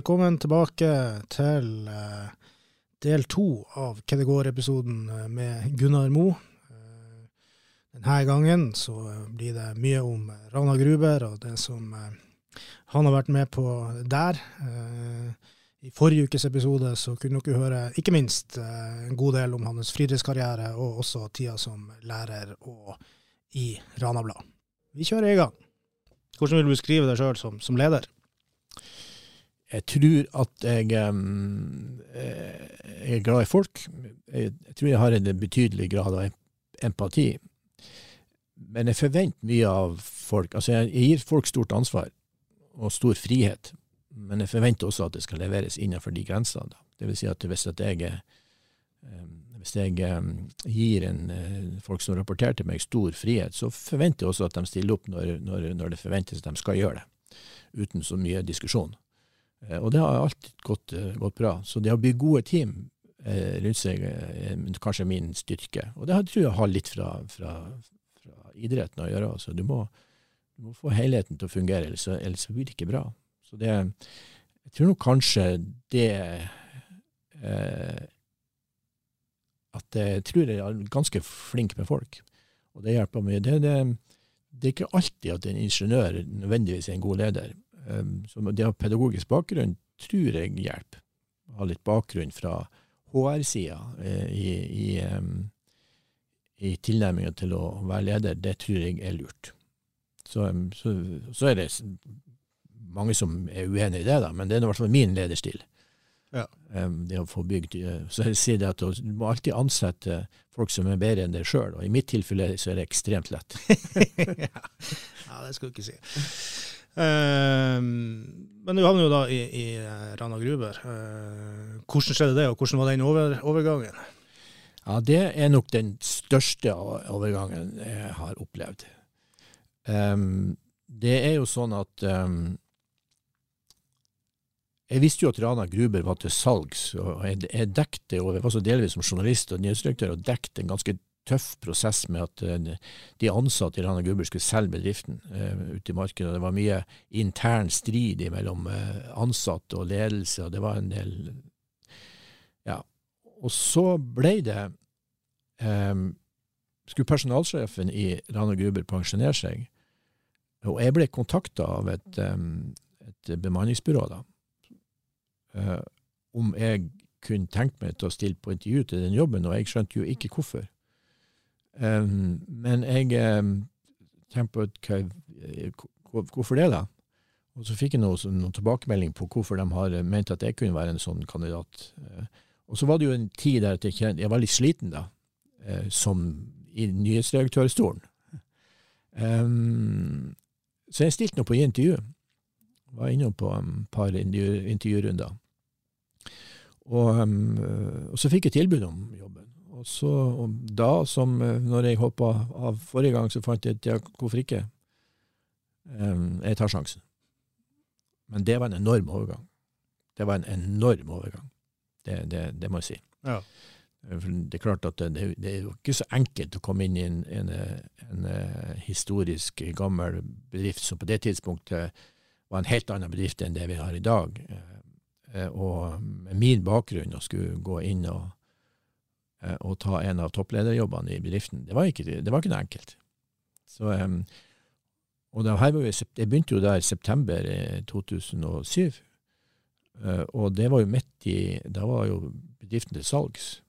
Velkommen tilbake til eh, del to av Hva det går-episoden eh, med Gunnar Mo. Eh, denne gangen så blir det mye om Rana Gruber og det som eh, han har vært med på der. Eh, I forrige ukes episode så kunne dere høre ikke minst eh, en god del om hans friidrettskarriere, og også tida som lærer og i Rana Blad. Vi kjører i gang. Hvordan vil du beskrive deg sjøl som, som leder? Jeg tror at jeg, eh, jeg er glad i folk. Jeg, tror jeg har en betydelig grad av empati. Men jeg forventer mye av folk. Altså, jeg, gir folk stort ansvar og stor frihet. Men jeg forventer også at det skal leveres innenfor de grensene. Det vil si at hvis jeg, hvis jeg gir en, eh, folk som rapporterer til meg stor frihet, så forventer jeg også at de stiller opp når, når, når det forventes at de skal gjøre det. Uten så mye diskusjon. Eh, Og det har alltid gått, eh, gått bra. Så det å bygge gode team eh, rundt seg er kanskje min styrke. Og det tror jeg har litt fra, fra, fra idretten å gjøre. Altså, du, må, du må få helheten til å fungere, ellers ellers blir det ikke bra. Så det, jeg tror nok kanskje det eh, At jeg tror jeg er ganske flink med folk, og det hjelper mye. Det, det, det er ikke alltid at en ingeniør nødvendigvis er en god leder. Um, så det å ha pedagogisk bakgrunn tror jeg hjelper. Ha litt bakgrunn fra HR-sida eh, i, i, um, i tilnærminga til å være leder, det tror jeg er lurt. Så, um, så, så er det mange som er uenig i det, da, men det er i hvert fall min lederstil. Ja. Det å få bygd eh, Så jeg sier det at du må alltid ansette folk som er bedre enn deg sjøl, og i mitt tilfelle så er det ekstremt lett. ja. ja, det skal du ikke si. Ehm, men du havner jo da i, i eh, Rana Gruber. Eh, hvordan skjedde det, og hvordan var den over, overgangen? Ja, det er nok den største overgangen jeg har opplevd. Um, det er jo sånn at um, Jeg visste jo at Rana Gruber var til salgs, og jeg, jeg dekte og jeg var så delvis som journalist og nyhetsdirektør og dekte en ganske tøff prosess med at eh, de ansatte i Rana Gruber skulle selge bedriften eh, ute i markedet. Det var mye intern strid mellom eh, ansatte og ledelse, og det var en del Ja. Og så ble det um, Skulle personalsjefen i Rana Gruber pensjonere seg, og jeg ble kontakta av et, um, et bemanningsbyrå, da, Uh, om jeg kunne tenkt meg til å stille på intervju til den jobben, og jeg skjønte jo ikke hvorfor. Em, men jeg um, tenkte på at hva, hvorfor det, da? Og så fikk jeg noe, noen tilbakemelding på hvorfor de har eh, ment at jeg kunne være en sånn kandidat. Eh, og så var det jo en tid der at jeg, kjente, jeg var litt sliten, da, eh, som i nyhetsdirektørstolen. Um, så jeg stilte nå på intervju. Var innom på et par intervju, intervjurunder. Og, um, og så fikk jeg tilbud om jobben. Og så, og da, som eh, når jeg hoppa av forrige gang, så fant jeg at ja, hvorfor ikke? Um, jeg tar sjansen. Men det var en enorm overgang. Det var en enorm overgang. Det, det, det må jeg si. Ja. Det er klart at det, det er jo ikke så enkelt å komme inn i en, en, en, eh, historisk gammel bedrift som på det tidspunktet var en helt annen bedrift enn det vi har i dag. Eh, eh, Og med min bakgrunn å skulle gå inn og, eh, og ta en av topplederjobbene i bedriften, det var ikke, det var ikke noe enkelt. Så, og det her var i jeg begynte jo der i september eh, 2007, eh, og det var jo midt i, da var jo bedriften til salgs.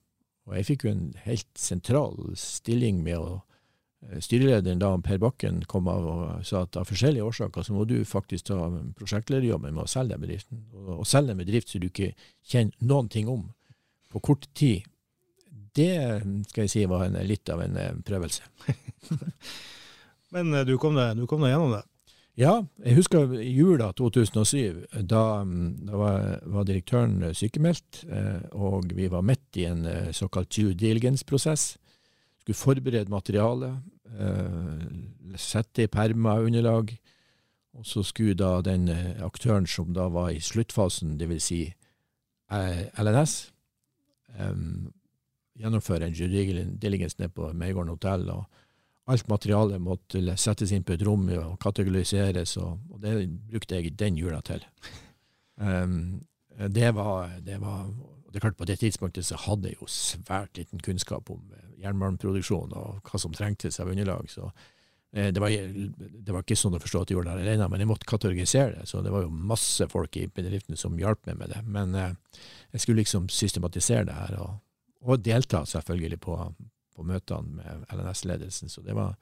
Og jeg fikk jo en helt sentral stilling med å eh, Styrelederen da, Per Bakken, kom av og sa at av forskjellige årsaker så må du faktisk ta prosjektlederjobben med å selge den bedriften. Og, og selge en bedrift som du ikke kjenner noen ting om. på kort tid, det skal jeg si var en, litt av en eh, prøvelse. Men eh, du kom deg, du kom deg gjennom det? Ja, jeg husker jula 2007. Da, da var, var, direktøren sykemeldt, eh, og vi var midt i en såkalt due diligence-prosess. Skulle forberede materialet, sette i permer underlag. Og så skulle da den aktøren som da var i sluttfasen, dvs. Si LNS, gjennomføre en due diligence nede på Meigården hotell. og alt materialet måtte settes inn på et rom og kategoriseres, og, og det brukte jeg den jula til. Um, det var, det var det er klart På det tidspunktet så hadde jeg jo svært liten kunnskap om eh, jernmalmproduksjon og hva som trengtes av underlag. så eh, det var, det var, ikke sånn å forstå at jeg gjorde det alene, men jeg måtte kategorisere det. Så det var jo masse folk i bedriften som hjalp meg med det. Men eh, jeg skulle liksom systematisere det her, og, og delta selvfølgelig på, på møtene med LNS-ledelsen. Så det var,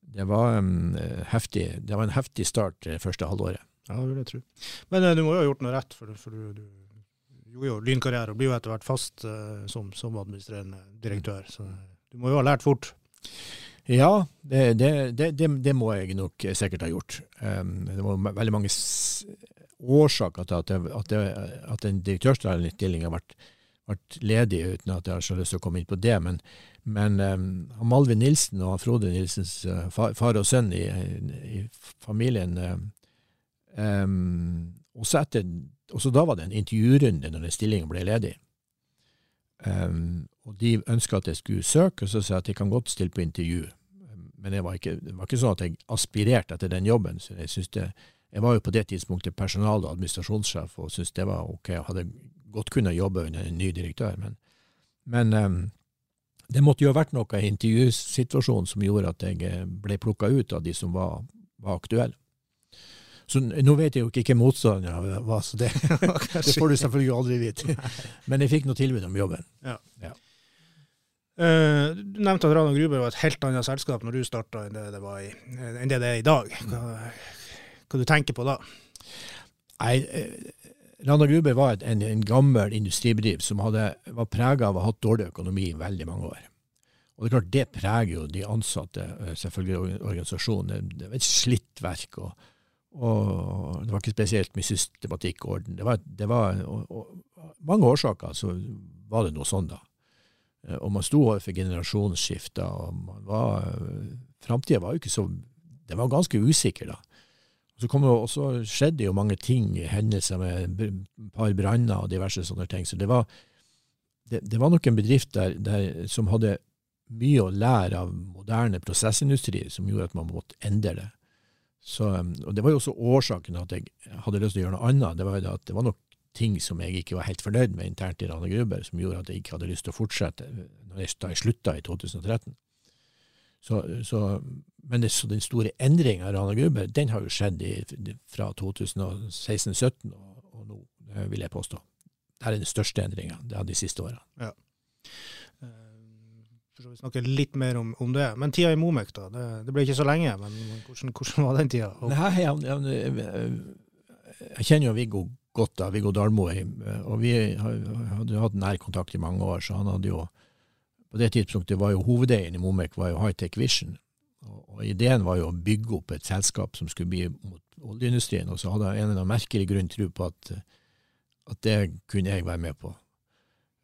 det var, um, heftig, det var en heftig start det første halvåret. Ja, det vil jeg tro. Men uh, du må jo ha gjort noe rett, for, for du, du gjorde jo lynkarriere og blir jo etter hvert fast uh, som, som, administrerende direktør. Så du må jo ha lært fort. Ja, det, det, det, det må jeg nok sikkert ha gjort. Um, det var veldig mange årsaker til at, at, at den direktørstillingen har vært, vært ledig, uten at jeg har så lyst til å komme inn på det. Men, men um, Malvin Nilsen og Frode Nilsens uh, far, og sønn i, i familien um, også, etter, også da var det en intervjurunde når den stillingen ble ledig. Um, og De ønska at jeg skulle søke, og så sa jeg at jeg kan godt stille på intervju. Men var ikke, det var ikke sånn at jeg aspirerte etter den jobben. så Jeg det, jeg var jo på det tidspunktet personal- og administrasjonssjef og syntes det var ok, og hadde godt kunne jobbe under en ny direktør. Men, men um, det måtte jo ha vært noe i intervjusituasjonen som gjorde at jeg eh, ble plukka ut av de som var, var aktuelle. Så nå vet jeg jo ikke hvem motstanderen var, så det, det, får du selvfølgelig aldri vite. Men jeg fikk noe tilbud om jobben. Ja. ja. Uh, du nevnte at Rana Gruber var et helt annet selskap når du starta enn, det det i, enn det det er i dag. Hva, hva du tenker på da? Nei, Rana Gruber var en, en, gammel industribedrift som hadde, var prega av å ha hatt dårlig økonomi i veldig mange år. Og Det er klart det preger jo de ansatte, eh, selvfølgelig organisasjonen. Det var et slitt verk, og, og, det var ikke spesielt mye systematikk og orden. Det var, det var og, og, mange årsaker så var det noe sånn, da. Eh, og man sto overfor generasjonsskifter, og man var Framtida var jo ikke så Det var ganske usikker, da. Så, kom det, og så skjedde jo mange ting, hendelser med et par branner og diverse sånne ting. Så det var, det, det var nok en bedrift der, der, som hadde mye å lære av moderne prosessindustri, som gjorde at man måtte endre det. Så, og Det var jo også årsaken til at jeg hadde lyst til å gjøre noe annet. Det var jo at det var nok ting som jeg ikke var helt fornøyd med internt i Rane Gruber, som gjorde at jeg ikke hadde lyst til å fortsette da jeg slutta i 2013. Så, så men det, så den store endringa av Rana Gruber, den har jo skjedd i, fra 2016-2017 og, og, nå, vil jeg påstå. Det er den største endringa de siste årene. Ja. Vi for snakke litt mer om, om, det. Men tida i Momek, da. Det, det, ble ikke så lenge. Men hvordan, hvordan var den tida? Og... Nei, jeg, jeg, jeg, kjenner jo Viggo godt, da, Viggo Dalmoheim. Og vi hadde hatt nær kontakt i mange år, så han hadde jo På det tidspunktet var jo hovedeieren i Momek var jo Hightech Vision. Og Ideen var jo å bygge opp et selskap som skulle bli mot oljeindustrien, og så hadde jeg en eller annen merkelig grunn tro på at, at, det kunne jeg være med på.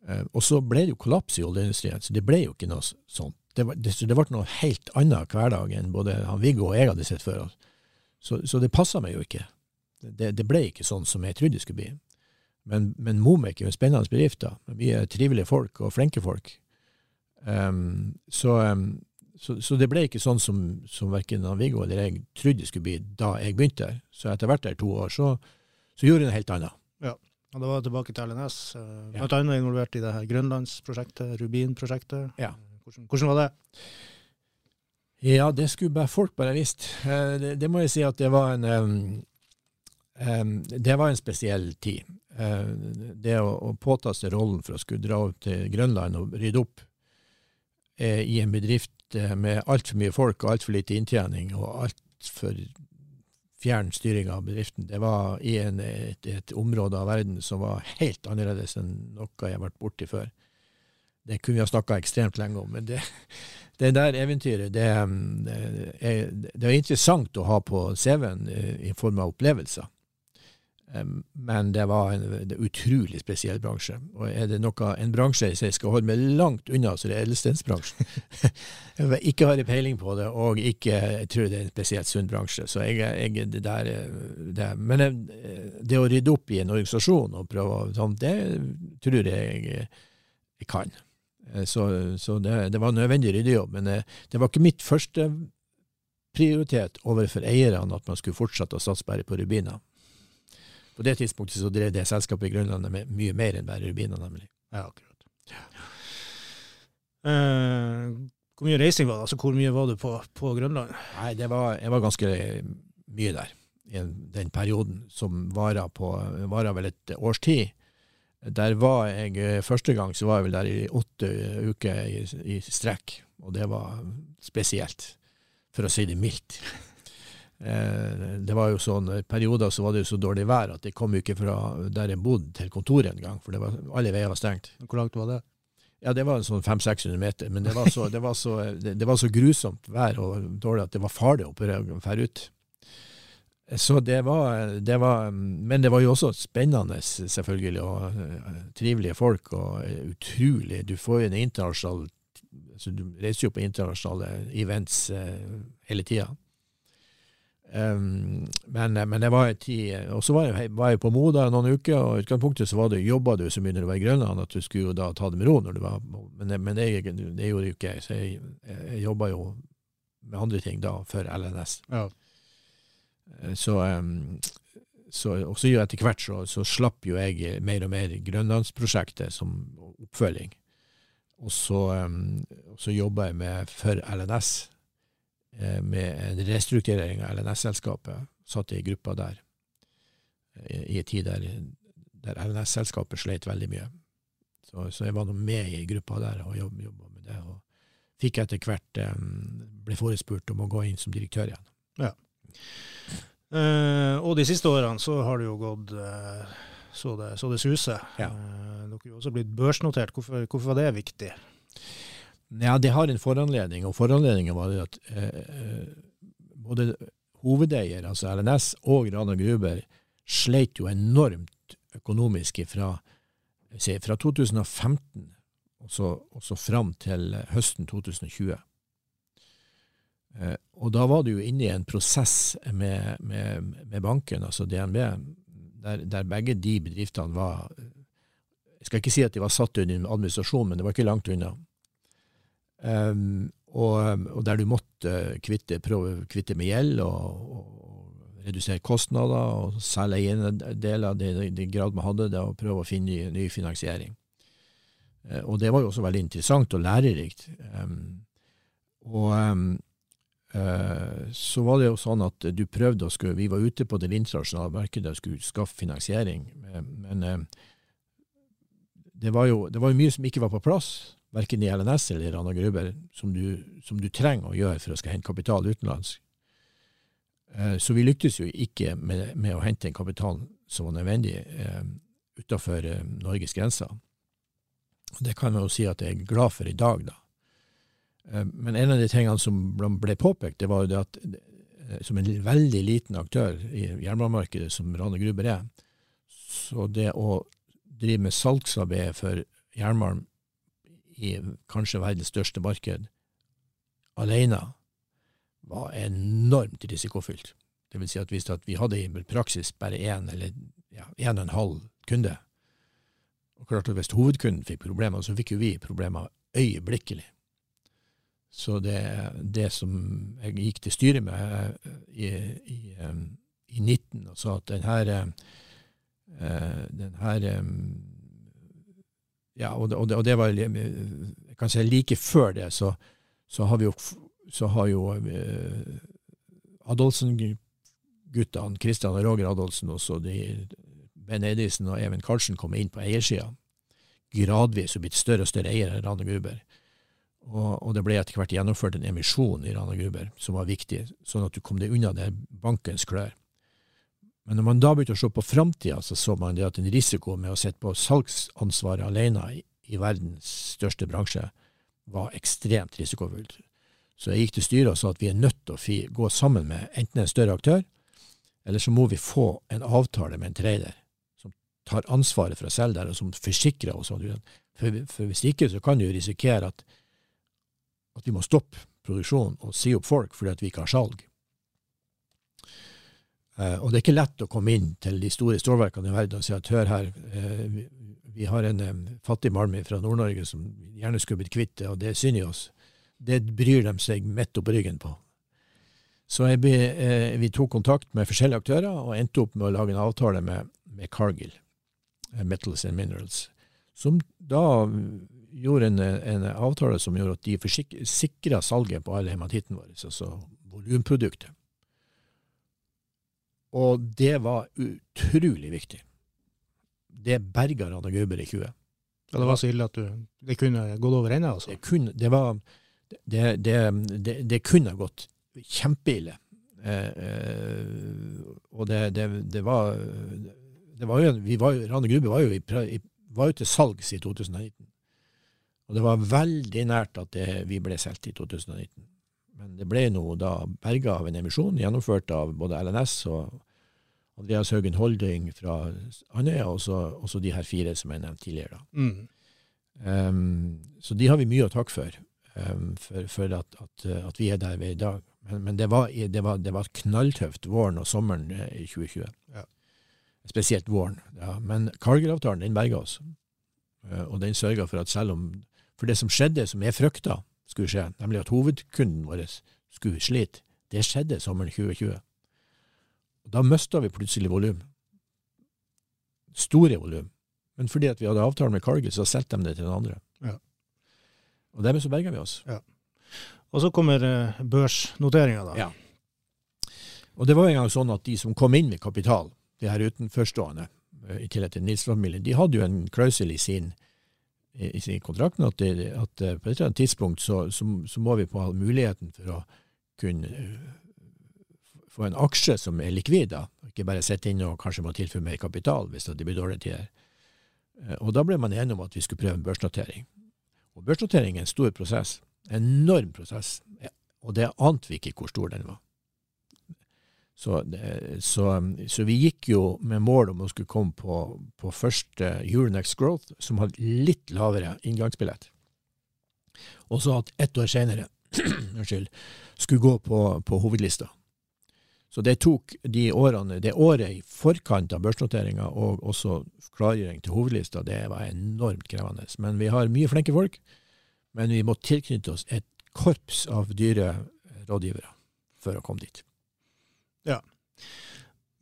Eh, og så ble det jo kollaps i oljeindustrien, så det ble jo ikke noe sånt. Det, var, det, det ble noe helt annet hverdag enn både han Viggo og jeg hadde sett før. Så, så, det passa meg jo ikke. Det, det, ble ikke sånn som jeg trodde det skulle bli. Men, men Momek er jo en spennende bedrift. da. Er trivelige folk og flinke folk. Um, så um, så, så, det ble ikke sånn som, som verken Viggo eller jeg trodde det skulle bli da jeg begynte her. Så etter hvert der to år, så, så gjorde jeg noe helt annet. Ja, og da var jeg tilbake til LNS. Uh, blant ja. annet involvert i det her Grønlandsprosjektet, Rubin-prosjektet. Ja. Hvordan, hvordan, var det? Ja, det skulle bare folk bare visst. Uh, det, det, må jeg si at det var en um, um, Det var en spesiell tid. Det å, å påta seg rollen for å skulle dra opp til Grønland og rydde opp i en bedrift med altfor mye folk og altfor lite inntjening og altfor fjern styring av bedriften. Det var i en, et, et, område av verden som var helt annerledes enn noe jeg har vært borti før. Det kunne vi ha snakka ekstremt lenge om, men det, det der eventyret, det, det, er, det er interessant å ha på CV-en eh, i form av opplevelser. Men det var en, det utrolig spesiell bransje. Og er det noe, en bransje jeg skal holde meg langt unna, så det er edelstensbransjen. jeg ikke har peiling på det, og ikke jeg tror det er en spesielt sunn bransje. Så jeg, jeg det der, det, Men det å rydde opp i en organisasjon og prøve sånn, det tror jeg jeg kan. Så, så det, det, var en nødvendig ryddejobb. Men det, det var ikke mitt første prioritet overfor eierne at man skulle fortsette å satse bare på rubiner. På det tidspunktet så drev det selskapet i Grønland med mye mer enn bare rubiner, nemlig. Ja, akkurat. Ja. Uh, hvor mye reising var det? Altså, hvor mye var du på, på Grønland? Nei, det var, Jeg var ganske mye der i den perioden, som varer, på, varer vel et års tid. Der var jeg Første gang så var jeg vel der i åtte uker i, i strekk, og det var spesielt, for å si det mildt. Eh, det var jo sånn, I perioder så var det jo så dårlig vær at jeg kom jo ikke fra der jeg bodde til kontoret engang, for var, alle veier var stengt. Hvor langt var det? Ja, det var sånn 500-600 meter, men det var, så, det, var så, det, var, så, grusomt vær og dårlig at det var farlig å dra ut. Så det var, det var, Men det var jo også spennende, selvfølgelig, og uh, trivelige folk, og uh, utrolig Du får jo en internasjonal så Du reiser jo på internasjonale events hele tida. Um, men, men, det var en tid Og så var jeg, var jeg på Moda noen uker, og i utgangspunktet så var det, jobba du så mye når du var i Grønland at du skulle jo da ta det med ro når du var Men, men det, det gjorde jo ikke. Så jeg, jeg jobba jo med andre ting da, for LNS. Ja. Eh, så, um, så og så etter hvert så, så, slapp jo jeg mer og mer Grønlandsprosjektet som oppfølging. Og så, um, så jobba jeg med for LNS med en restrukturering av LNS-selskapet. Satt i gruppa der eh, i en tid der, der LNS-selskapet sleit veldig mye. Så, så, jeg var nå med i gruppa der og jobba med det. Og fikk etter hvert um, ble forespurt om å gå inn som direktør igjen. Ja. Uh, og de siste årene så har det jo gått uh, så, det, så det suser. Ja. Uh, dere har jo også blitt børsnotert. Hvorfor, hvorfor var det viktig? Ja, det har en foranledning, og foranledningen var at eh, både hovedeier, altså LNS, og Rana Gruber sleit jo enormt økonomisk fra, fra 2015 og så, og så fram til høsten 2020. Eh, og da var du jo inne i en prosess med, med, med banken, altså DNB, der, der, begge de bedriftene var Jeg skal ikke si at de var satt under administrasjon, men det var ikke langt unna. Um, og, og, der du måtte kvitte, prøve kvitte med gjeld og, og, redusere kostnader og selge eiendeler i den grad man hadde det, og prøve å finne ny, ny finansiering. Uh, og det var jo også veldig interessant og lærerikt. Um, og um, uh, så var det jo sånn at du prøvde å skulle Vi var ute på det internasjonale markedet og skulle skaffe finansiering, men uh, det var, jo, det var jo mye som ikke var på plass verken i LNS eller Rana Gruber, som du, som du, trenger å gjøre for å skal hente kapital utenlands. Eh, så vi lyktes jo ikke med, med, å hente en kapital som var nødvendig eh, utenfor eh, Norges grenser. Det kan man jo si at jeg er glad for i dag, da. Men en av de tingene som ble påpekt, det var jo det at som en veldig liten aktør i jernbanemarkedet, som Rane Gruber er, så det å drive med salgsarbeid for jernmalm i kanskje verdens største marked alene var enormt risikofylt. Det vil si at hvis vi hadde i praksis bare én eller ja, en og en halv kunde, og klart at hvis hovedkunden fikk problemer, så fikk jo vi problemer øyeblikkelig. Så det, det som jeg gikk til styret med eh, i, i, i 19 og sa at denne, eh, denne ja, og det, og det, og det var jeg kan si like før det, så, så har jo, så har jo eh, Adolfsen-guttene, Kristian og Roger Adolfsen, og de, Ben Eidisen og Even Karlsen kommet inn på eiersida. Gradvis og blitt større og større eiere av Rana Gruber. Og, og, det ble etter hvert gjennomført en emisjon i Rana Gruber som var viktig, sånn at du kom deg unna det bankens klør. Men når man da begynte å se på framtida, så så man det at en risiko med å sitte på salgsansvaret alene i, i verdens største bransje var ekstremt risikofullt. Så jeg gikk til styret og sa at vi er nødt til å gå sammen med enten en større aktør, eller så må vi få en avtale med en trader som tar ansvaret for å selge der, og som forsikrer oss. For, for hvis ikke så kan du risikere at, at vi må stoppe produksjonen og si opp folk fordi at vi ikke har salg. Eh, og det er ikke lett å komme inn til de store stålverkene i verden og si at hør her, eh, vi, har en fattig malm fra Nord-Norge som gjerne skulle blitt kvitt det, og det er synd i oss. Det bryr de seg midt opp ryggen på. Så ble, eh, vi tok kontakt med forskjellige aktører og endte opp med å lage en avtale med, med Cargill, Metals and Minerals, som da gjorde en, en avtale som gjorde at de sikra salget på alle hematitten vår, altså volumproduktet. Og det var utrolig viktig. Det berga Rana Gauber i 20. Ja, det var så ille at du, det kunne gått over ende? Altså. Det, kunne, det, var, det, det, det kunne gått kjempeille. Eh, eh, og det, var, var jo, vi var, Rane Gruber var jo, i, var jo til salgs i 2019. Og det var veldig nært at vi ble solgt i 2019. Men det ble nå da berga av en emisjon gjennomført av både LNS og Andreas Haugen Holding fra Andøya, og også de her fire som jeg nevnte tidligere. Mm. Um, så de har vi mye å takke for, um, for, for at, at, at, vi er der vi er i dag. Men, men det, var, det, var, det, var, knalltøft våren og sommeren eh, i 2020. Ja. Spesielt våren. Ja. Men Cargill-avtalen den berga oss. Uh, og den sørga for at selv om For det som skjedde, som jeg frykta skulle skje, nemlig at hovedkunden vår skulle slite, det skjedde sommeren 2020. Da mista vi plutselig volum. Store volum. Men fordi at vi hadde avtale med Cargill, så solgte de det til den andre. Ja. Og dermed så berga vi oss. Ja. Og så kommer uh, børsnoteringa, da. Ja. Og det var en gang sånn at de som kom inn med kapital, de her utenforstående, uh, i tillegg til Nils-familien, de hadde jo en klausul i sin i sin kontrakten at, de, at uh, på et eller annet tidspunkt så, så, så, må vi få muligheten for å kunne få en aksje som er likvid, da. Ikke bare sitte inne og kanskje må tilføre mer kapital hvis det blir dårlige tider. Eh, og da ble man enige om at vi skulle prøve en børsnotering. Og børsnotering er en stor prosess. Enorm prosess. Og det ante vi ikke hvor stor den var. Så, så, så, vi gikk jo med mål om å skulle komme på, på første Euronex Growth, som hadde litt lavere inngangsbillett. Og så at ett år senere skulle gå på, på hovedlista. Så det tok de årene, det året i forkant av børsnoteringa og også klargjøring til hovedlista, det var enormt krevende. Men vi har mye flinke folk, men vi må tilknytte oss et korps av dyre rådgivere for å komme dit. Ja.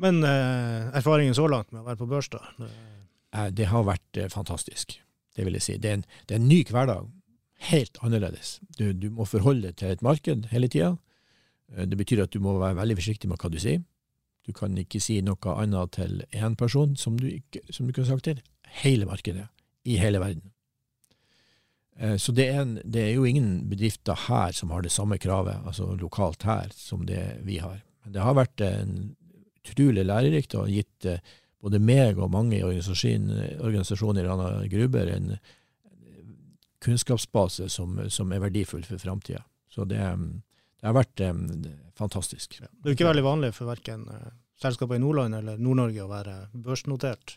Men eh, erfaringen så langt med å være på børs, da? Eh, det har vært eh, fantastisk, det vil jeg si. Det er en, det er en ny hverdag. Helt annerledes. Du, du må forholde deg til et marked hele tida. Eh, det betyr at du må være veldig forsiktig med hva du sier. Du kan ikke si noe annet til én person som du, ikke, som du kunne sagt til hele markedet i hele verden. Eh, så det er, en, det er, jo ingen bedrifter her som har det samme kravet, altså lokalt her, som det vi har. Men det har vært en utrolig lærerikt og gitt eh, både meg og mange i organisasjoner i Rana Gruber en kunnskapsbase som, som er verdifull for framtida. Så det, det har vært um, fantastisk. Ja. Det er jo ikke veldig vanlig for verken uh, selskaper i Nordland eller Nord-Norge å være børsnotert?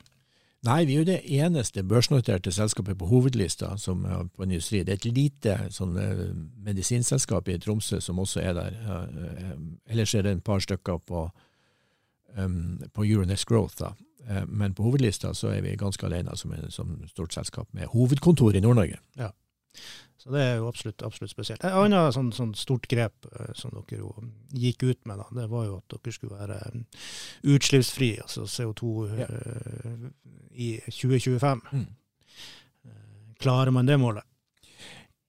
Nei, vi er jo det eneste børsnoterte selskapet på hovedlista som er på industri. Det er et lite sånn, uh, medisinselskap i Tromsø som også er der. Uh, ellers er det et par stykker på, um, på Euronext Growth. da. Men på hovedlista så er vi ganske alene som, en, som stort selskap med hovedkontor i Nord-Norge. Ja. Så det er jo absolutt, absolutt spesielt. Et annet sånn, sånn, stort grep uh, som dere jo gikk ut med, da, det var jo at dere skulle være um, utslippsfri, altså CO2, uh, i 2025. Mm. Klarer man det målet?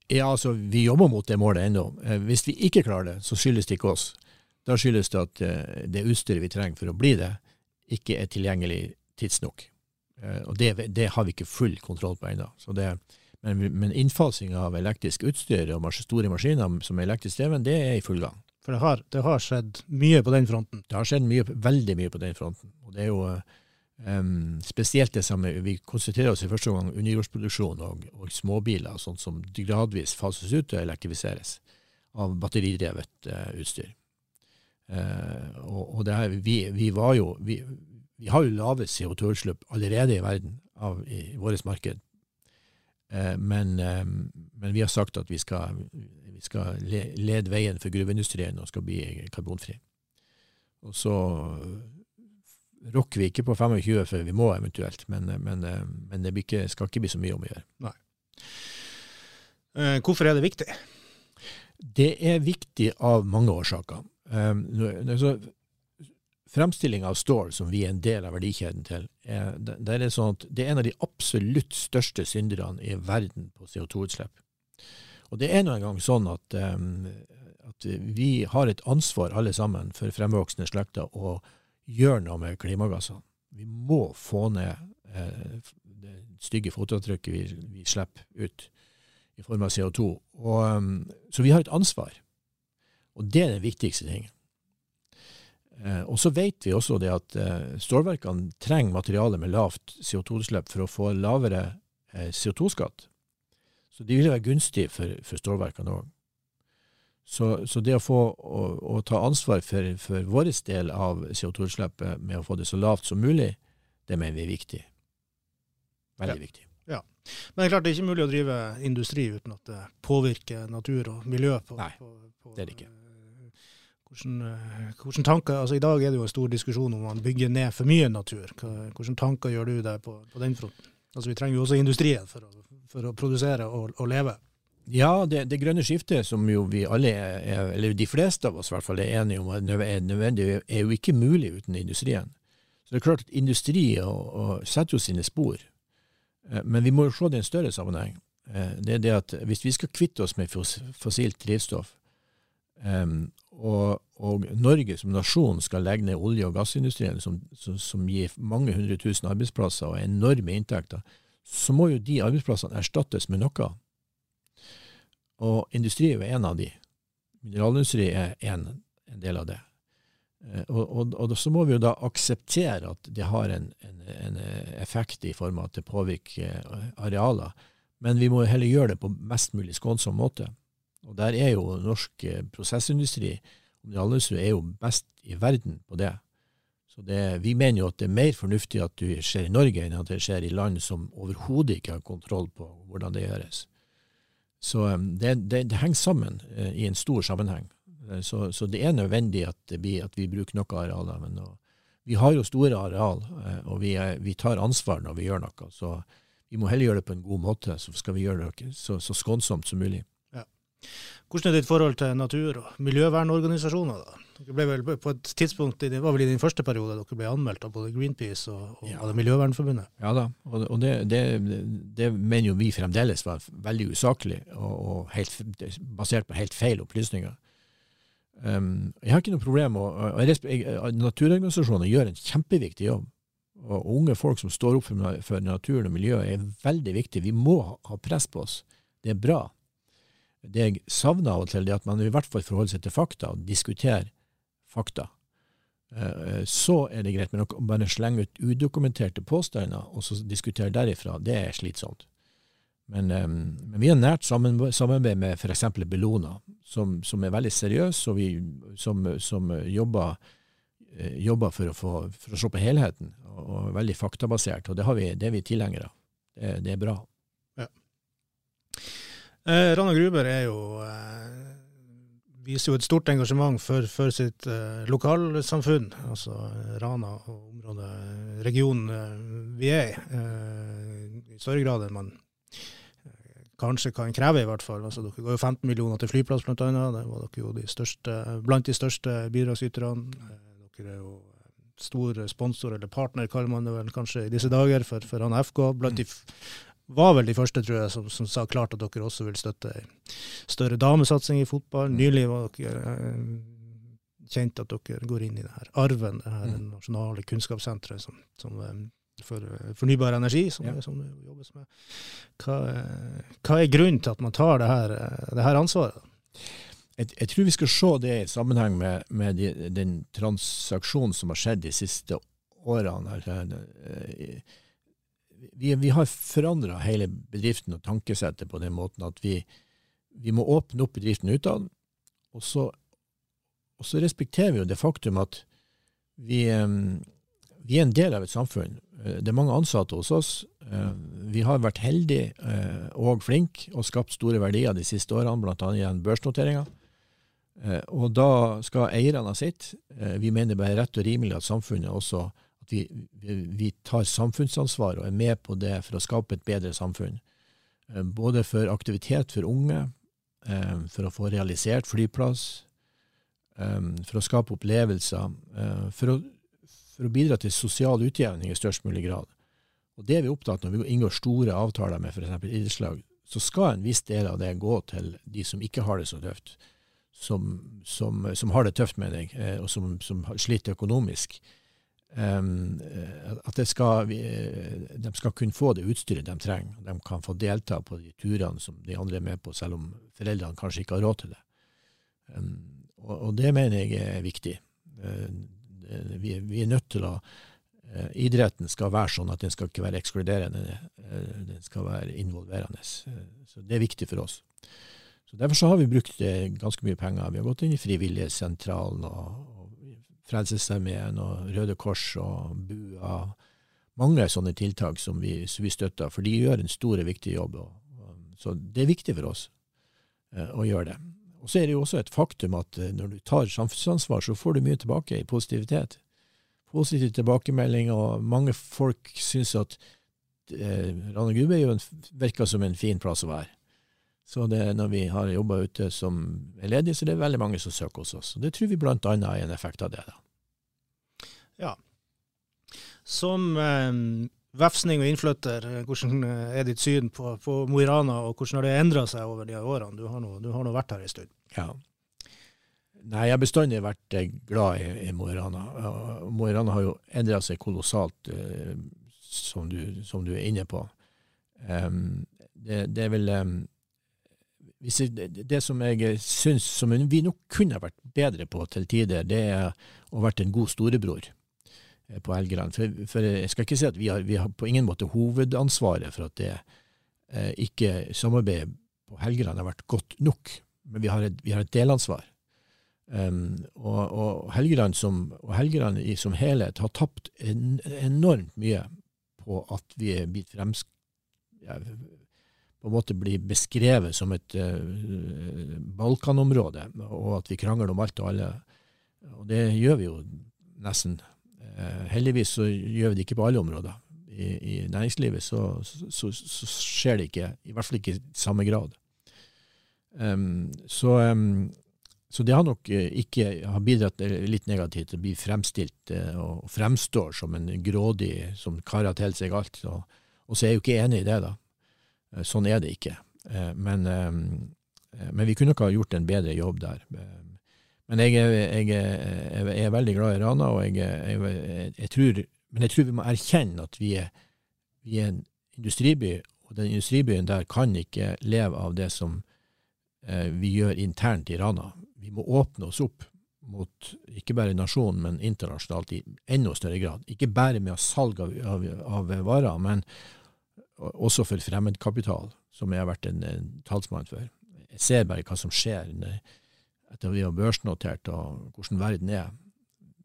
Ja, altså, vi jobber mot det målet ennå. Hvis vi ikke klarer det, så skyldes det ikke oss. Da skyldes det at det utstyret vi trenger for å bli det, ikke er tilgjengelig tidsnok. Og det, det har vi ikke full kontroll på ennå. Så det, men, men innfasing av elektrisk utstyr og store maskiner som er elektrisk dreven, det er i full gang. For det har, det har skjedd mye på den fronten. Det har skjedd mye, veldig mye på den fronten. Og det er jo um, spesielt det som vi konsentrerer oss i første gang underjordsproduksjon og, og småbiler, sånn som gradvis fases ut og elektrifiseres av batteridrevet uh, utstyr. Uh, og, og her, vi, vi, var jo vi, vi har jo lave CO2-utslipp allerede i verden av, i, i vårt marked. Uh, men, men, vi har sagt at vi skal, vi skal lede veien for gruveindustrien og skal bli karbonfri. Og så rokker vi ikke på 25 før vi må eventuelt, men, men, men det ikke, skal ikke bli så mye om å gjøre. Nei. Eh, hvorfor er det viktig? Det er viktig av mange årsaker. Um, Fremstilling av stål, som vi er en del av verdikjeden til, er, det, er sånn det er en av de absolutt største synderne i verden på CO2-utslipp. Og det er nå engang sånn at, um, at, vi har et ansvar alle sammen for fremvoksende slekter å gjøre noe med klimagassene. Vi må få ned eh, det stygge fotavtrykket vi, vi, slipper ut i form av CO2. Og, um, så vi har et ansvar. Og det er den viktigste tingen. Eh, og så vet vi også det at eh, stålverkene trenger materiale med lavt CO2-utslipp for å få lavere eh, CO2-skatt. Så det vil være gunstig for, for stålverkene òg. Så, så, det å få å, å ta ansvar for, for vår del av CO2-utslippet med å få det så lavt som mulig, det mener vi er viktig. Veldig ja. viktig. Ja. Men det er klart det er ikke mulig å drive industri uten at det påvirker natur og miljø. På, Nei, på, på, det er det ikke. Hvordan, hvordan, tanker, altså I dag er det jo en stor diskusjon om man bygger ned for mye natur. Hvilke tanker gjør du deg på, på den fronten? Altså Vi trenger jo også industrien for å for å produsere og, og leve. Ja, det, det, grønne skiftet, som jo vi alle er, eller de fleste av oss i hvert fall er enige om er nødvendig, er jo ikke mulig uten industrien. Så det er klart at industri og, og setter jo sine spor. Eh, men vi må jo se det i en større sammenheng. Eh, det er det at hvis vi skal kvitte oss med fossilt drivstoff, um, og, og, Norge som nasjon skal legge ned olje- og gassindustrien, som, som, som gir mange hundre tusen arbeidsplasser og enorme inntekter, så må jo de arbeidsplassene erstattes med noe. Og industri er jo en av de. Mineralindustri er en, en del av det. Eh, og, og, og, så må vi jo da akseptere at det har en, en, en, effekt i form av at det påvirker eh, arealer. Men vi må heller gjøre det på mest mulig skånsom måte. Og der er jo norsk eh, prosessindustri mineralindustri er jo best i verden på det. Så det, Vi mener jo at det er mer fornuftig at det skjer i Norge, enn at det skjer i land som overhodet ikke har kontroll på hvordan det gjøres. Så um, det, det, det henger sammen uh, i en stor sammenheng. Så, så, det er nødvendig at, blir, at vi bruker noe arealer. Men og, vi har jo store areal, og vi, er, vi, tar ansvar når vi gjør noe. Så vi må heller gjøre det på en god måte, så skal vi gjøre det så, så skånsomt som mulig. Hvordan er ditt forhold til natur- og miljøvernorganisasjoner? da? Dere ble vel på et tidspunkt, Det var vel i din første periode dere ble anmeldt av både Greenpeace og, og ja. Miljøvernforbundet? Ja da, og, og det, det, det, mener jo vi fremdeles var veldig usaklig og, og helt, basert på helt feil opplysninger. Um, jeg har ikke noe problem og, Naturorganisasjoner gjør en kjempeviktig jobb. Og unge folk som står opp for, for naturen og miljøet, er veldig viktig. Vi må ha press på oss. Det er bra. Det jeg savner av og til, er at man i hvert fall forholder seg til fakta og diskuterer fakta. Eh, så er det greit, men å bare slenge ut udokumenterte påstander og så diskutere derifra, det er slitsomt. Men, eh, men vi har nært samarbeid med f.eks. Bellona, som, som, er veldig seriøs, og vi, som, som jobber, eh, jobber for, å få, for, å se på helheten, og, og veldig faktabasert. Og det, vi, det er vi tilhengere av. Det, det, er bra. Eh, Rana Gruber er jo eh, viser jo et stort engasjement for, for sitt eh, lokalsamfunn, altså Rana og området, regionen eh, vi er i. Eh, I større grad enn man eh, kanskje kan kreve, i hvert fall. Altså, dere ga jo 15 millioner til flyplass, annet. Det var dere jo de største, blant de største bidragsyterne. Eh, dere er jo stor sponsor, eller partner, kaller man det vel kanskje i disse dager, for, for han FK. Blant de var vel de første, tror jeg, som, som, sa klart at dere også vil støtte større damesatsing i fotball. Mm. Nylig var dere eh, kjent at dere går inn i det her arven, det her mm. nasjonale kunnskapssenteret som, som, eh, for eh, fornybar energi, som, ja. som det jobbes med. Hva, hva, er grunnen til at man tar det her, det her ansvaret? jeg, jeg, tror vi skal se det i sammenheng med, med de, den transaksjonen som har skjedd de siste årene. Eh, vi, vi har forandra hele bedriften og tankesettet på den måten at vi, vi må åpne opp bedriften utad. Og så, og så respekterer vi jo det faktum at vi, eh, vi, er en del av et samfunn. Eh, det er mange ansatte hos oss. Vi har vært heldige og flinke og skapt store verdier de siste årene, bl.a. gjennom børsnoteringer. Eh, og da skal eierne sitt. Eh, vi mener er rett og rimelig at samfunnet også at vi, vi, tar samfunnsansvar og er med på det for å skape et bedre samfunn. Eh, både for aktivitet for unge, for å få realisert flyplass, for å skape opplevelser, for å, for å bidra til sosial utjevning i størst mulig grad. Og Det er vi opptatt når vi inngår store avtaler med f.eks. idrettslag, så skal en viss del av det gå til de som ikke har det så tøft som, som, som, har det tøft deg, eh, og som, som sliter økonomisk, at skal, de skal kunne få det utstyret de trenger. De kan få delta på de turene som de andre er med på, selv om foreldrene kanskje ikke har råd til det. Um, og, det mener jeg er viktig. Uh, vi, er nødt til å Idretten skal være sånn at den skal ikke være ekskluderende, den skal være involverende. så det er viktig for oss. Så Derfor så har vi brukt eh, ganske mye penger. Vi har gått inn i Frivillighetssentralen og Frelsesarmeen og Røde Kors og BUA. Mange sånne tiltak som vi, som vi støtter, for de gjør en stor og viktig jobb. Så det er viktig for oss eh, å gjøre det. Og så er det jo også et faktum at eh, når du tar samfunnsansvar, så får du mye tilbake i positivitet. Positiv tilbakemelding, og mange folk syns at eh, Rana Gubbe virker som en fin plass å være. Så det, når vi har jobba ute som er ledige, så det er veldig mange som søker hos oss. Det tror vi bl.a. er en effekt av det. da. Ja. Som eh, vefsning og innflytter, eh, hvordan eh, er ditt syn på, på Mo i Rana, og hvordan har det endra seg over de årene? Du har, nå, du har nå vært her en stund. Ja. Nei, jeg har bestandig vært eh, glad i, i Mo i Rana. Mo i Rana har jo endra seg kolossalt, eh, som, du, som, du, er inne på. Um, det, det, er vel um, det som jeg syns som vi nok kunne vært bedre på til tider, det er å vært en god storebror eh, på Helgeland. For, for, jeg skal ikke si at vi har, vi har, på ingen måte hovedansvaret for at det eh, ikke samarbeidet på Helgeland har vært godt nok, men vi har et, vi har et delansvar. Um, og, og, Helgeland som, og Helgeland i, som helhet har tapt en, enormt mye på at vi er blitt frems, ja, på en måte blir beskrevet som et uh, Balkanområde, og at vi krangler om alt og alle. Og det gjør vi jo nesten. Uh, heldigvis så gjør vi det ikke på alle områder. I, i næringslivet så, så, så, skjer det ikke, i hvert fall ikke i samme grad. Um, så, um, så, det har nok ikke har bidratt litt negativt til å bli fremstilt uh, og fremstår som en grådig som karer til seg alt. Og, og så er jeg jo ikke enig i det, da. Eh, sånn er det ikke. Eh, men, eh, men vi kunne nok ha gjort en bedre jobb der. Men jeg, jeg, jeg er veldig glad i Rana, og tror, men jeg tror vi må erkjenne at vi er, vi er en industriby, og den industribyen der kan ikke leve av det som vi gjør internt i Rana. Vi må åpne oss opp mot ikke bare nasjonen, men internasjonalt i enda større grad. Ikke bare med salg av, av, av varer, men også for fremmedkapital, som jeg har vært en, en talsmann for. Jeg ser bare hva som skjer etter vi har børsnotert, og hvordan verden er.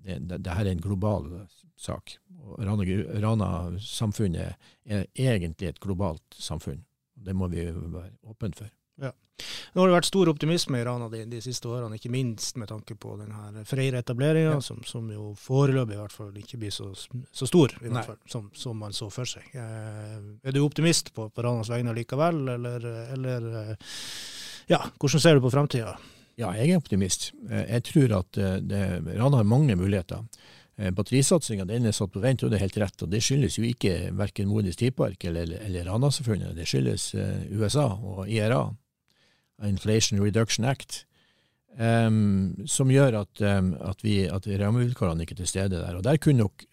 Det, det, er en global sak. Rana-samfunnet Rana er egentlig et globalt samfunn. Det må vi være åpne for. Ja. Nå har det vært stor optimisme i Rana de, de siste årene, ikke minst med tanke på denne Freyre-etableringa, ja. som, som, jo foreløpig i hvert fall ikke blir så, så stor i hvert fall, som, som, man så for seg. Eh, er du optimist på, på Ranas vegne likevel, eller, eller eh, ja, hvordan ser du på framtida? Ja, jeg er optimist. Eh, jeg tror at eh, det, Rana har mange muligheter. Batterisatsinga er satt på vent, og det er helt rett. og Det skyldes jo ikke verken Modis Tidpark eller, eller Rana, selvfølgelig. Det skyldes USA og IRA. Inflation Reduction Act, um, som gjør at, um, at, vi, at rammevilkårene ikke er til stede der. Og Der kunne nok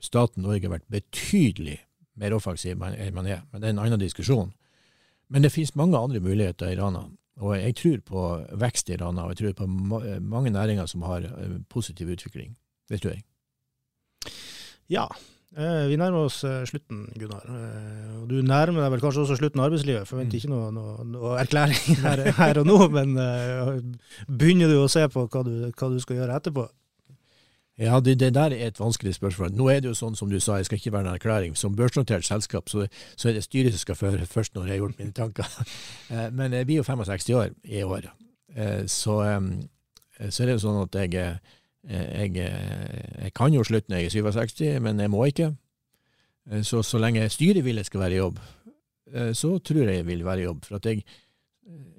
staten Norge vært betydelig mer offensiv enn man er, men det er en annen diskusjon. Men det finnes mange andre muligheter i Rana. Og jeg tror på vekst i Rana, og jeg tror på ma mange næringer som har positiv utvikling. Det tror jeg. Ja. Eh, vi nærmer oss eh, slutten, Gunnar. Eh, du nærmer deg vel kanskje også slutten av arbeidslivet. Forventer Mm. ikke noe, noe, noe erklæring her, her og nå, men begynner du å se på hva du, hva du skal gjøre etterpå? Ja, det, det der er et vanskelig spørsmål. Nå er det jo sånn som du sa, jeg skal ikke være en erklæring. Som børsnotert selskap så, så er det styret som skal føre først når jeg har gjort mine tanker. Men jeg blir jo 65 år i år. Så, så er det jo sånn at jeg, jeg, jeg kan jo slutte når jeg er 67, men jeg må ikke. Eh, Så, så lenge styret vil jeg skal være i jobb, eh, så tror jeg jeg vil være i jobb. For at jeg,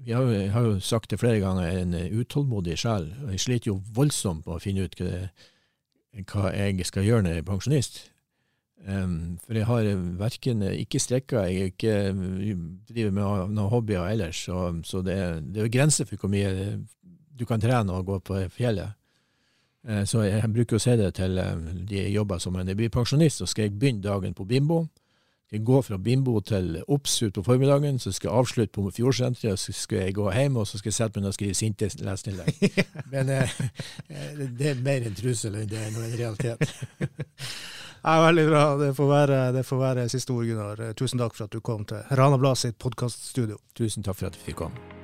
har jo, jeg har jo sagt det flere ganger, jeg er en utålmodig sjel. Jeg sliter jo voldsomt på å finne ut hva, jeg skal gjøre når jeg er pensjonist. For jeg har verken ikke strekka, jeg ikke eh, driver med noen hobbyer ellers, så, det, det er jo grenser for hvor mye du kan trene og gå på fjellet. Eh, Så jeg, bruker å si det til eh, de jeg jobber som en pensjonist, så skal jeg begynne dagen på Bimbo. Jeg gå fra Bimbo til Obs utpå formiddagen, så skal jeg avslutte på Fjordsenteret, så skal jeg gå hjem, og så skal jeg sette meg ned og skrive sinte leserinnlegg. Men eh, eh, det er mer en trussel enn det er noen en realitet. Ja, veldig bra. Det får, være, det får være siste ord, Gunnar. Tusen takk for at du kom til Rana Blad sitt podkaststudio. Tusen takk for at du fikk komme.